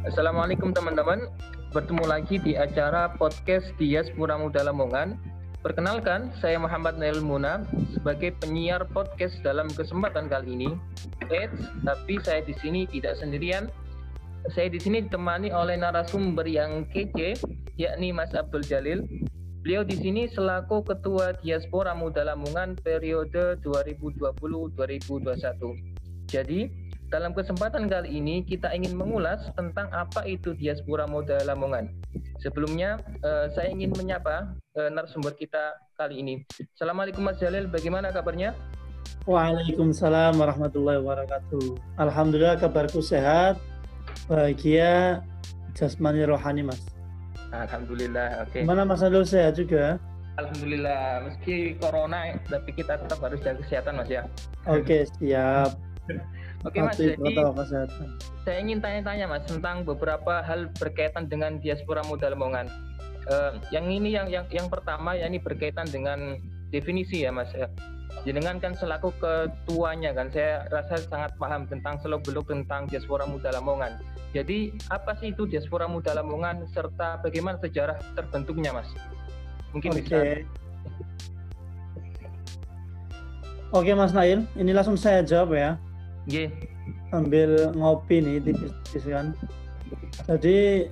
Assalamualaikum teman-teman. Bertemu lagi di acara podcast Diaspora Muda Lamongan. Perkenalkan, saya Muhammad Nail Muna sebagai penyiar podcast dalam kesempatan kali ini. Eits, tapi saya di sini tidak sendirian. Saya di sini ditemani oleh narasumber yang kece, yakni Mas Abdul Jalil. Beliau di sini selaku Ketua Diaspora Muda Lamongan periode 2020-2021. Jadi, dalam kesempatan kali ini kita ingin mengulas tentang apa itu diaspora muda Lamongan. Sebelumnya uh, saya ingin menyapa uh, narasumber kita kali ini. Assalamualaikum Mas Jalil, bagaimana kabarnya? Waalaikumsalam warahmatullahi wabarakatuh. Alhamdulillah kabarku sehat, bahagia, jasmani rohani Mas. Alhamdulillah, oke. Okay. Mana Mas Alul sehat juga? Alhamdulillah, meski corona tapi kita tetap harus jaga kesehatan Mas ya. Oke, okay, siap. Oke Mas, jadi saya ingin tanya-tanya Mas tentang beberapa hal berkaitan dengan diaspora muda Lamongan. Uh, yang ini yang yang yang pertama ya ini berkaitan dengan definisi ya Mas. Ya. Jenengan kan selaku ketuanya kan, saya rasa sangat paham tentang seluk beluk tentang diaspora muda Lamongan. Jadi apa sih itu diaspora muda Lamongan serta bagaimana sejarah terbentuknya Mas? Mungkin okay. bisa. Oke Mas Nail, ini langsung saya jawab ya. Yeah. Ambil ngopi nih tipis-tipis kan. Jadi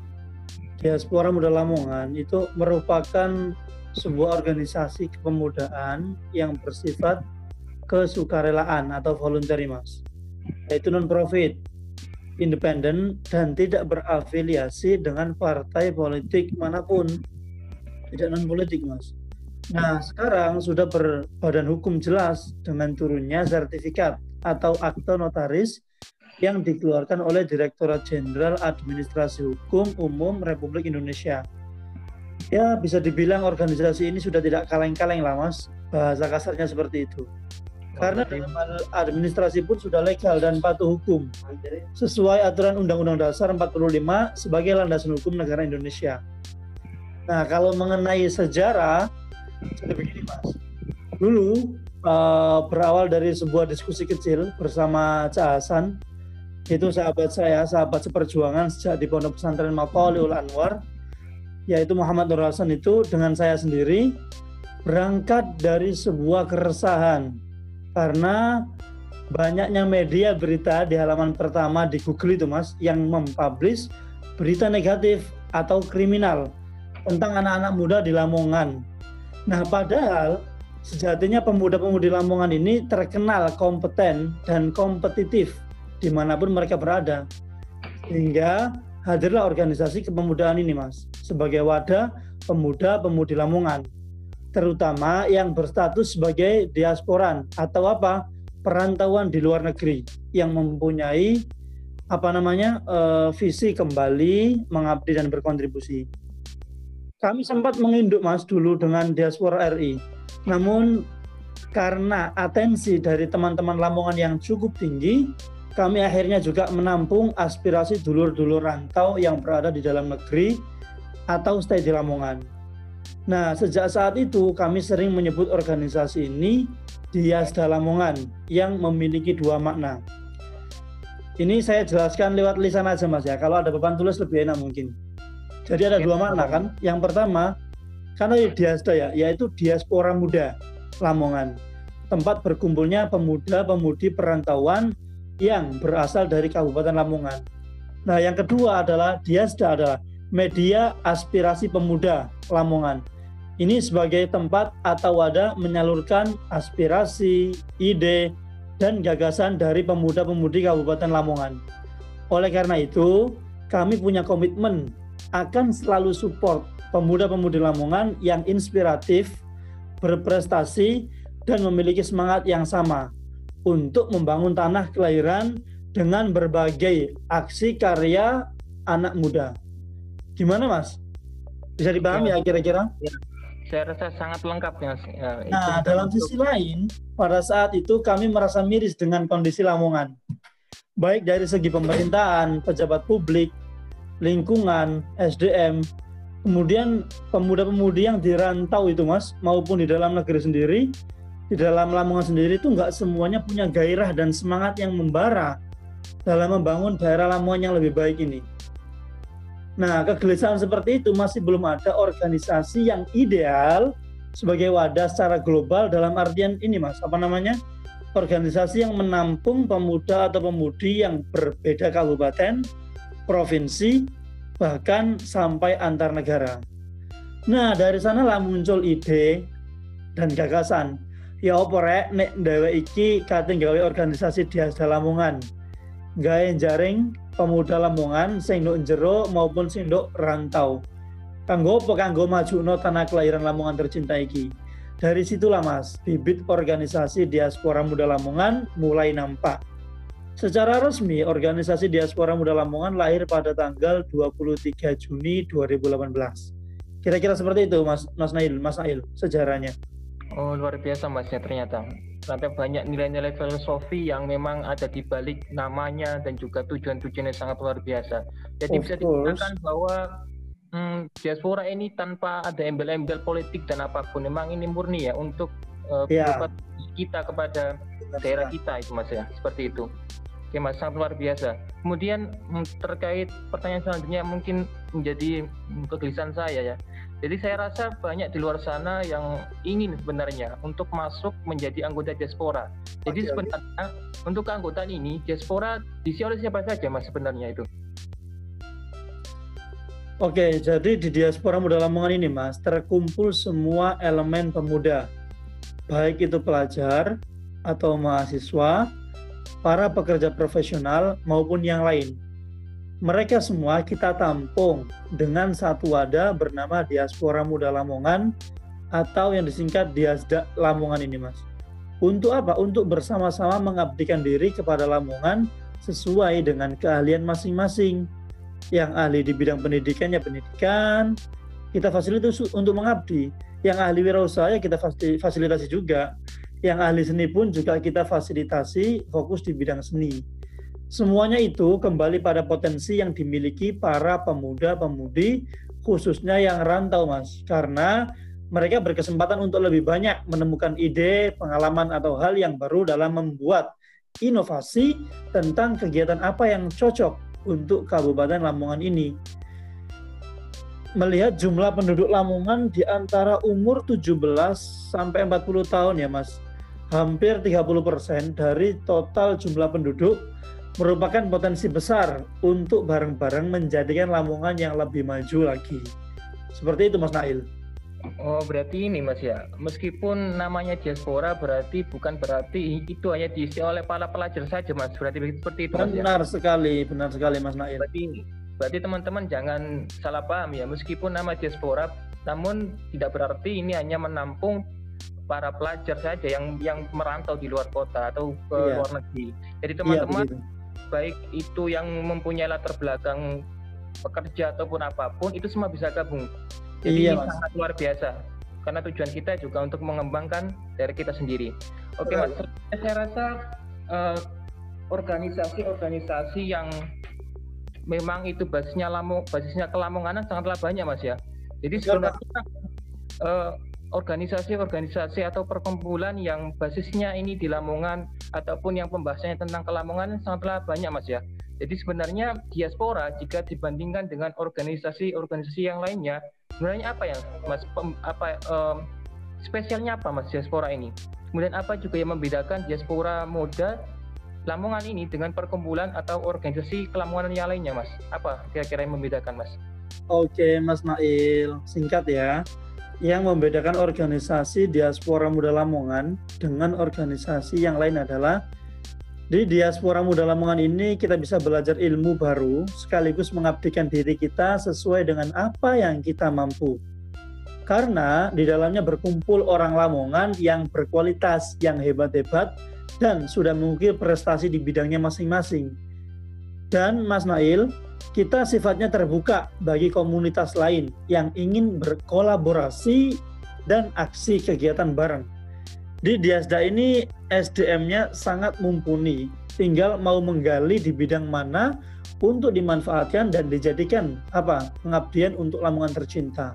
Diaspora Muda Lamongan itu merupakan sebuah organisasi kepemudaan yang bersifat kesukarelaan atau voluntary mas yaitu non profit independen dan tidak berafiliasi dengan partai politik mana pun tidak non politik mas nah sekarang sudah berbadan hukum jelas dengan turunnya sertifikat atau akte notaris yang dikeluarkan oleh Direktorat Jenderal Administrasi Hukum Umum Republik Indonesia. Ya, bisa dibilang organisasi ini sudah tidak kaleng-kaleng lah, Mas. Bahasa kasarnya seperti itu. Karena dalam administrasi pun sudah legal dan patuh hukum. Sesuai aturan Undang-Undang Dasar 45 sebagai landasan hukum negara Indonesia. Nah, kalau mengenai sejarah, jadi begini, Mas. Dulu uh, berawal dari sebuah diskusi kecil bersama Cak Hasan itu sahabat saya, sahabat seperjuangan sejak di Pondok Pesantren Maqaliul Anwar yaitu Muhammad Nur Hasan itu dengan saya sendiri berangkat dari sebuah keresahan karena banyaknya media berita di halaman pertama di Google itu Mas yang mempublish berita negatif atau kriminal tentang anak-anak muda di Lamongan. Nah, padahal Sejatinya pemuda-pemudi Lamongan ini terkenal kompeten dan kompetitif di mana pun mereka berada. Hingga hadirlah organisasi kepemudaan ini mas, sebagai wadah pemuda-pemudi Lamongan. Terutama yang berstatus sebagai diasporan atau apa perantauan di luar negeri yang mempunyai apa namanya uh, visi kembali mengabdi dan berkontribusi. Kami sempat menginduk mas dulu dengan diaspora RI namun karena atensi dari teman-teman Lamongan yang cukup tinggi, kami akhirnya juga menampung aspirasi dulur-dulur rantau yang berada di dalam negeri atau stay di Lamongan. Nah, sejak saat itu kami sering menyebut organisasi ini Diasda Lamongan yang memiliki dua makna. Ini saya jelaskan lewat lisan aja Mas ya. Kalau ada beban tulis lebih enak mungkin. Jadi ada dua makna kan. Yang pertama, karena diasda ya, yaitu diaspora muda Lamongan. Tempat berkumpulnya pemuda-pemudi perantauan yang berasal dari Kabupaten Lamongan. Nah, yang kedua adalah Diasda adalah media aspirasi pemuda Lamongan. Ini sebagai tempat atau wadah menyalurkan aspirasi, ide, dan gagasan dari pemuda-pemudi Kabupaten Lamongan. Oleh karena itu, kami punya komitmen akan selalu support pemuda-pemudi Lamongan yang inspiratif, berprestasi, dan memiliki semangat yang sama untuk membangun tanah kelahiran dengan berbagai aksi karya anak muda. Gimana Mas? Bisa dipahami ya kira-kira? Ya, saya rasa sangat lengkap ya. nah, dalam sisi lain, pada saat itu kami merasa miris dengan kondisi Lamongan. Baik dari segi pemerintahan, pejabat publik, lingkungan, SDM, Kemudian pemuda-pemudi yang dirantau itu mas, maupun di dalam negeri sendiri, di dalam Lamongan sendiri itu nggak semuanya punya gairah dan semangat yang membara dalam membangun daerah Lamongan yang lebih baik ini. Nah, kegelisahan seperti itu masih belum ada organisasi yang ideal sebagai wadah secara global dalam artian ini, Mas. Apa namanya? Organisasi yang menampung pemuda atau pemudi yang berbeda kabupaten, provinsi, bahkan sampai antar negara. Nah, dari sanalah muncul ide dan gagasan. Ya opo rek nek dewe iki kate gawe organisasi di Lamongan. Gawe jaring pemuda Lamongan sing nduk jero maupun sing nduk rantau. Kanggo apa kanggo majuno tanah kelahiran Lamongan tercinta iki. Dari situlah Mas, bibit organisasi Diaspora Muda Lamongan mulai nampak. Secara resmi, organisasi Diaspora Muda Lamongan lahir pada tanggal 23 Juni 2018. Kira-kira seperti itu Mas Mas Nail, Mas Nail sejarahnya. Oh luar biasa masnya ternyata. Ternyata banyak nilai-nilai filosofi yang memang ada di balik namanya dan juga tujuan-tujuannya sangat luar biasa. Jadi of bisa dikatakan bahwa hmm, diaspora ini tanpa ada embel-embel politik dan apa pun, memang ini murni ya untuk uh, yeah. kita kepada daerah kita itu mas ya, seperti itu. Oke mas, sangat luar biasa. Kemudian hmm, terkait pertanyaan selanjutnya mungkin menjadi kegelisahan saya ya. Jadi saya rasa banyak di luar sana yang ingin sebenarnya untuk masuk menjadi anggota diaspora. Jadi okay, sebenarnya okay. untuk keanggotaan ini diaspora diisi oleh siapa saja mas sebenarnya itu? Oke, jadi di diaspora muda Lamongan ini mas terkumpul semua elemen pemuda, baik itu pelajar atau mahasiswa, para pekerja profesional maupun yang lain mereka semua kita tampung dengan satu wadah bernama Diaspora Muda Lamongan atau yang disingkat Diasda Lamongan ini Mas. Untuk apa? Untuk bersama-sama mengabdikan diri kepada Lamongan sesuai dengan keahlian masing-masing. Yang ahli di bidang pendidikannya pendidikan, kita fasilitasi untuk mengabdi. Yang ahli wirausaha ya kita fasilitasi juga. Yang ahli seni pun juga kita fasilitasi fokus di bidang seni Semuanya itu kembali pada potensi yang dimiliki para pemuda-pemudi khususnya yang rantau Mas. Karena mereka berkesempatan untuk lebih banyak menemukan ide, pengalaman atau hal yang baru dalam membuat inovasi tentang kegiatan apa yang cocok untuk Kabupaten Lamongan ini. Melihat jumlah penduduk Lamongan di antara umur 17 sampai 40 tahun ya Mas. Hampir 30% dari total jumlah penduduk merupakan potensi besar untuk bareng-bareng menjadikan Lamongan yang lebih maju lagi. Seperti itu Mas Nail. Oh berarti ini Mas ya, meskipun namanya diaspora berarti bukan berarti itu hanya diisi oleh para pelajar saja Mas, berarti seperti itu Mas ya? Benar sekali, benar sekali Mas Nail. Berarti berarti teman-teman jangan salah paham ya, meskipun nama diaspora namun tidak berarti ini hanya menampung para pelajar saja yang yang merantau di luar kota atau ke iya. luar negeri. Jadi iya, teman-teman iya, baik itu yang mempunyai latar belakang pekerja ataupun apa pun itu semua bisa gabung. Jadi iya, ini sangat luar biasa karena tujuan kita juga untuk mengembangkan dari kita sendiri. Oke Mas, saya rasa uh, organisasi-organisasi yang memang itu basisnya lamu, basisnya kelamonganan sangatlah banyak Mas ya. Jadi sebenarnya uh, organisasi-organisasi atau perkumpulan yang basisnya ini di Lamongan ataupun yang pembahasannya tentang kelamongan sangatlah banyak Mas ya. Jadi sebenarnya diaspora jika dibandingkan dengan organisasi-organisasi yang lainnya, sebenarnya apa ya Mas pem, apa um, spesialnya apa Mas diaspora ini? Kemudian apa juga yang membedakan diaspora muda Lamongan ini dengan perkumpulan atau organisasi kelamongan yang lainnya Mas? Apa kira-kira yang membedakan Mas? Oke Mas Nail, singkat ya yang membedakan organisasi Diaspora Muda Lamongan dengan organisasi yang lain adalah di Diaspora Muda Lamongan ini kita bisa belajar ilmu baru sekaligus mengabdikan diri kita sesuai dengan apa yang kita mampu. Karena di dalamnya berkumpul orang Lamongan yang berkualitas, yang hebat-hebat, dan sudah mengukir prestasi di bidangnya masing-masing. Dan Mas Nail, kita sifatnya terbuka bagi komunitas lain yang ingin berkolaborasi dan aksi kegiatan bareng. Di Diasda ini SDM-nya sangat mumpuni, tinggal mau menggali di bidang mana untuk dimanfaatkan dan dijadikan apa pengabdian untuk Lamongan tercinta.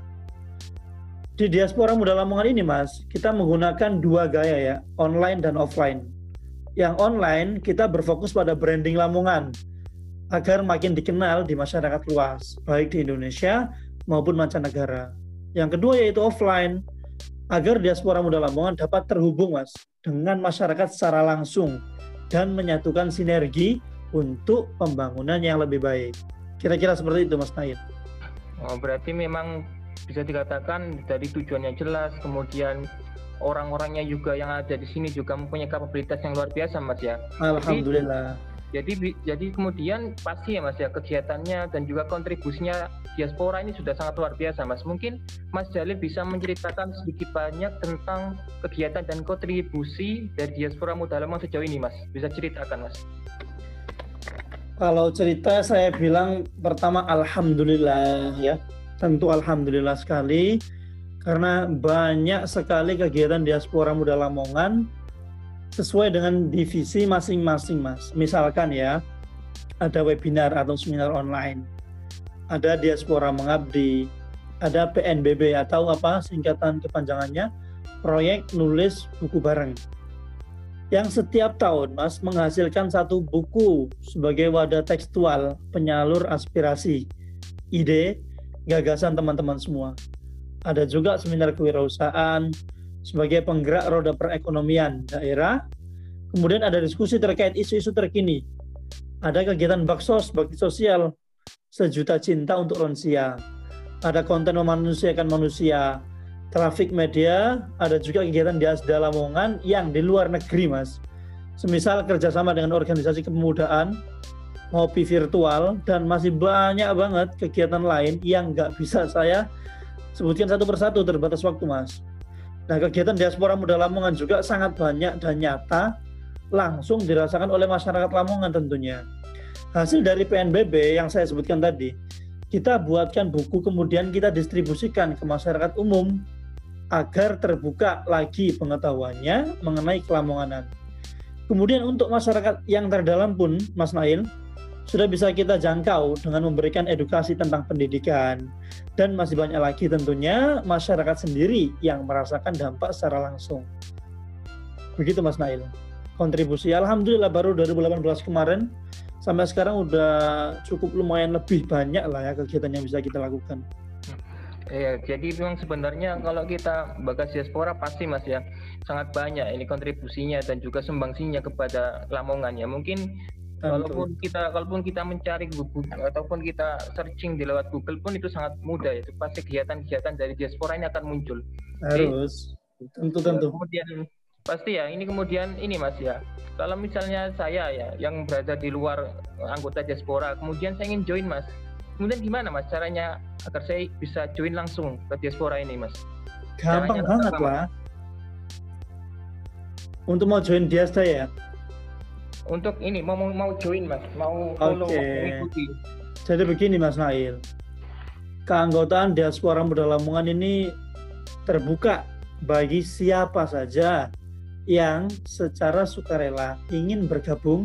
Di diaspora muda Lamongan ini, Mas, kita menggunakan dua gaya ya, online dan offline. Yang online kita berfokus pada branding Lamongan, agar makin dikenal di masyarakat luas, baik di Indonesia maupun mancanegara. Yang kedua yaitu offline, agar diaspora muda Lamongan dapat terhubung mas dengan masyarakat secara langsung dan menyatukan sinergi untuk pembangunan yang lebih baik. Kira-kira seperti itu Mas Naid. Oh, berarti memang bisa dikatakan dari tujuannya jelas, kemudian orang-orangnya juga yang ada di sini juga mempunyai kapabilitas yang luar biasa Mas ya. Alhamdulillah. Jadi, jadi jadi kemudian pasti ya Mas ya kegiatannya dan juga kontribusinya diaspora ini sudah sangat luar biasa Mas. Mungkin Mas Jalil bisa menceritakan sedikit banyak tentang kegiatan dan kontribusi dari diaspora muda Lamongan sejauh ini Mas. Bisa ceritakan Mas. Kalau cerita saya bilang pertama alhamdulillah ya. Tentu alhamdulillah sekali karena banyak sekali kegiatan diaspora muda Lamongan sesuai dengan divisi masing-masing mas. Misalkan ya, ada webinar atau seminar online, ada diaspora mengabdi, ada PNBB atau apa singkatan kepanjangannya, proyek nulis buku bareng. Yang setiap tahun mas menghasilkan satu buku sebagai wadah tekstual penyalur aspirasi, ide, gagasan teman-teman semua. Ada juga seminar kewirausahaan, sebagai penggerak roda perekonomian daerah. Kemudian ada diskusi terkait isu-isu terkini. Ada kegiatan baksos, bakti sosial, sejuta cinta untuk lansia. Ada konten memanusiakan manusia, trafik media, ada juga kegiatan di Asda Lamongan yang di luar negeri, Mas. Semisal kerjasama dengan organisasi kepemudaan, ngopi virtual, dan masih banyak banget kegiatan lain yang nggak bisa saya sebutkan satu persatu terbatas waktu, Mas. Nah, kegiatan diaspora muda Lamongan juga sangat banyak dan nyata langsung dirasakan oleh masyarakat Lamongan tentunya. Hasil dari PNBB yang saya sebutkan tadi, kita buatkan buku kemudian kita distribusikan ke masyarakat umum agar terbuka lagi pengetahuannya mengenai kelamonganan. Kemudian untuk masyarakat yang terdalam pun, Mas Nail, sudah bisa kita jangkau dengan memberikan edukasi tentang pendidikan dan masih banyak lagi tentunya masyarakat sendiri yang merasakan dampak secara langsung. Begitu Mas Nail. Kontribusi alhamdulillah baru 2018 kemarin sampai sekarang udah cukup lumayan lebih banyak lah ya kegiatan yang bisa kita lakukan. Iya, jadi memang sebenarnya kalau kita bagas diaspora pasti mas ya sangat banyak ini kontribusinya dan juga sumbangsinya kepada Lamongan ya. Mungkin Walaupun kita walaupun kita mencari Google ataupun kita searching di lewat Google pun itu sangat mudah ya. Pasti kegiatan-kegiatan dari diaspora ini akan muncul. Harus. tentu tentu. Kemudian pasti ya ini kemudian ini Mas ya. Kalau misalnya saya ya yang berada di luar anggota diaspora, kemudian saya ingin join Mas. Kemudian gimana Mas caranya agar saya bisa join langsung ke diaspora ini Mas? Gampang caranya banget lah. Untuk mau join diaspora ya, untuk ini mau mau join mas mau follow okay. mengikuti jadi begini mas Nail keanggotaan diaspora muda Lamongan ini terbuka bagi siapa saja yang secara sukarela ingin bergabung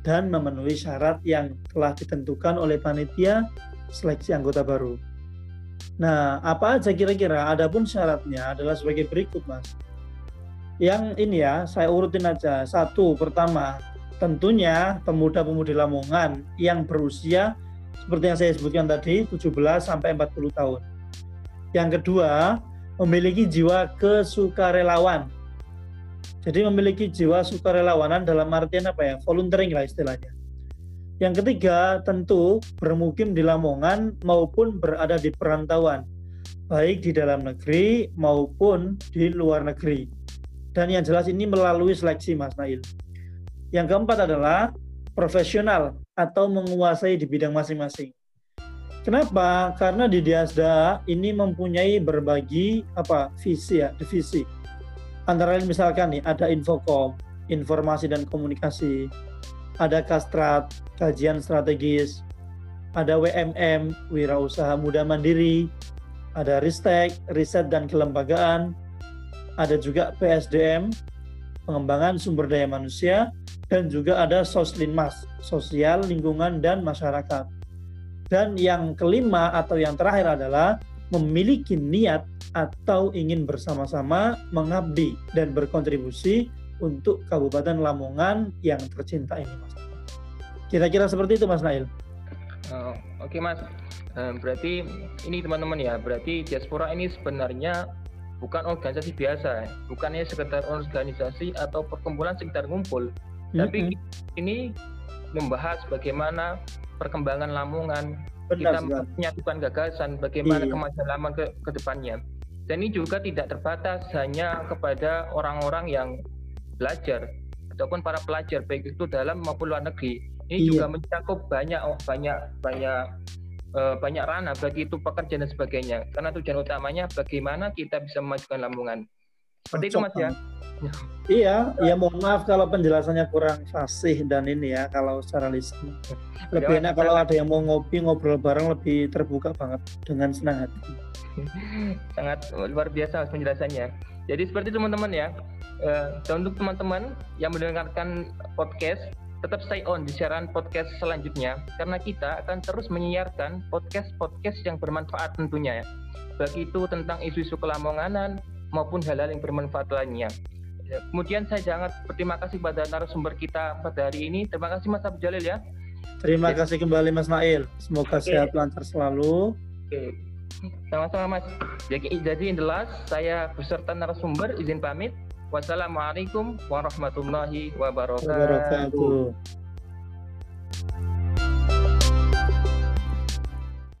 dan memenuhi syarat yang telah ditentukan oleh panitia seleksi anggota baru. Nah, apa aja kira-kira? Adapun syaratnya adalah sebagai berikut, Mas. Yang ini ya, saya urutin aja. Satu, pertama, tentunya pemuda-pemudi Lamongan yang berusia seperti yang saya sebutkan tadi 17 sampai 40 tahun. Yang kedua, memiliki jiwa kesukarelawan. Jadi memiliki jiwa sukarelawanan dalam artian apa ya? Volunteering lah istilahnya. Yang ketiga, tentu bermukim di Lamongan maupun berada di perantauan, baik di dalam negeri maupun di luar negeri. Dan yang jelas ini melalui seleksi Mas Nail. Yang keempat adalah profesional atau menguasai di bidang masing-masing. Kenapa? Karena di Diasda ini mempunyai berbagi apa visi ya, divisi. Antara lain misalkan nih ada Infokom, informasi dan komunikasi, ada Kastrat, kajian strategis, ada WMM, wirausaha muda mandiri, ada Ristek, riset dan kelembagaan, ada juga PSDM, pengembangan sumber daya manusia, dan juga ada soslinmas, sosial, lingkungan, dan masyarakat. Dan yang kelima atau yang terakhir adalah memiliki niat atau ingin bersama-sama mengabdi dan berkontribusi untuk Kabupaten Lamongan yang tercinta ini, Mas. Kira-kira seperti itu Mas Nail. Oh, Oke okay, Mas, uh, berarti ini teman-teman ya, berarti diaspora ini sebenarnya bukan organisasi biasa, bukannya sekedar organisasi atau perkumpulan sekitar ngumpul, mm-hmm. tapi ini membahas bagaimana perkembangan Lamongan, Benar, kita menyatukan gagasan, bagaimana iya. kemajuan Lamongan ke, ke depannya. Dan ini juga tidak terbatas hanya kepada orang-orang yang belajar ataupun para pelajar baik itu dalam maupun luar negeri. Ini iya. juga mencakup banyak banyak banyak uh, banyak ranah bagi itu pekerjaan dan sebagainya. Karena tujuan utamanya bagaimana kita bisa memajukan Lamongan. Seperti itu Mas ya. Iya, ya mohon maaf kalau penjelasannya kurang fasih dan ini ya kalau secara lisan. Lebih ya, enak kalau ada yang mau ngopi ngobrol bareng lebih terbuka banget dengan senang hati. Sangat luar biasa penjelasannya. Jadi seperti teman-teman ya. Uh, untuk teman-teman yang mendengarkan podcast tetap stay on di siaran podcast selanjutnya karena kita akan terus menyiarkan podcast-podcast yang bermanfaat tentunya ya. Baik itu tentang isu-isu kelamonganan maupun hal-hal yang bermanfaat lainnya. Ya, kemudian saya sangat berterima kasih pada narasumber kita pada hari ini. Terima kasih Mas Abdul Jalil ya. Terima kasih kembali Mas Nail. Semoga okay. sehat lancar selalu. Oke. Sama-sama Mas. Jadi, jadi in the last, saya beserta narasumber izin pamit. Wassalamualaikum warahmatullahi wabarakatuh. wabarakatuh.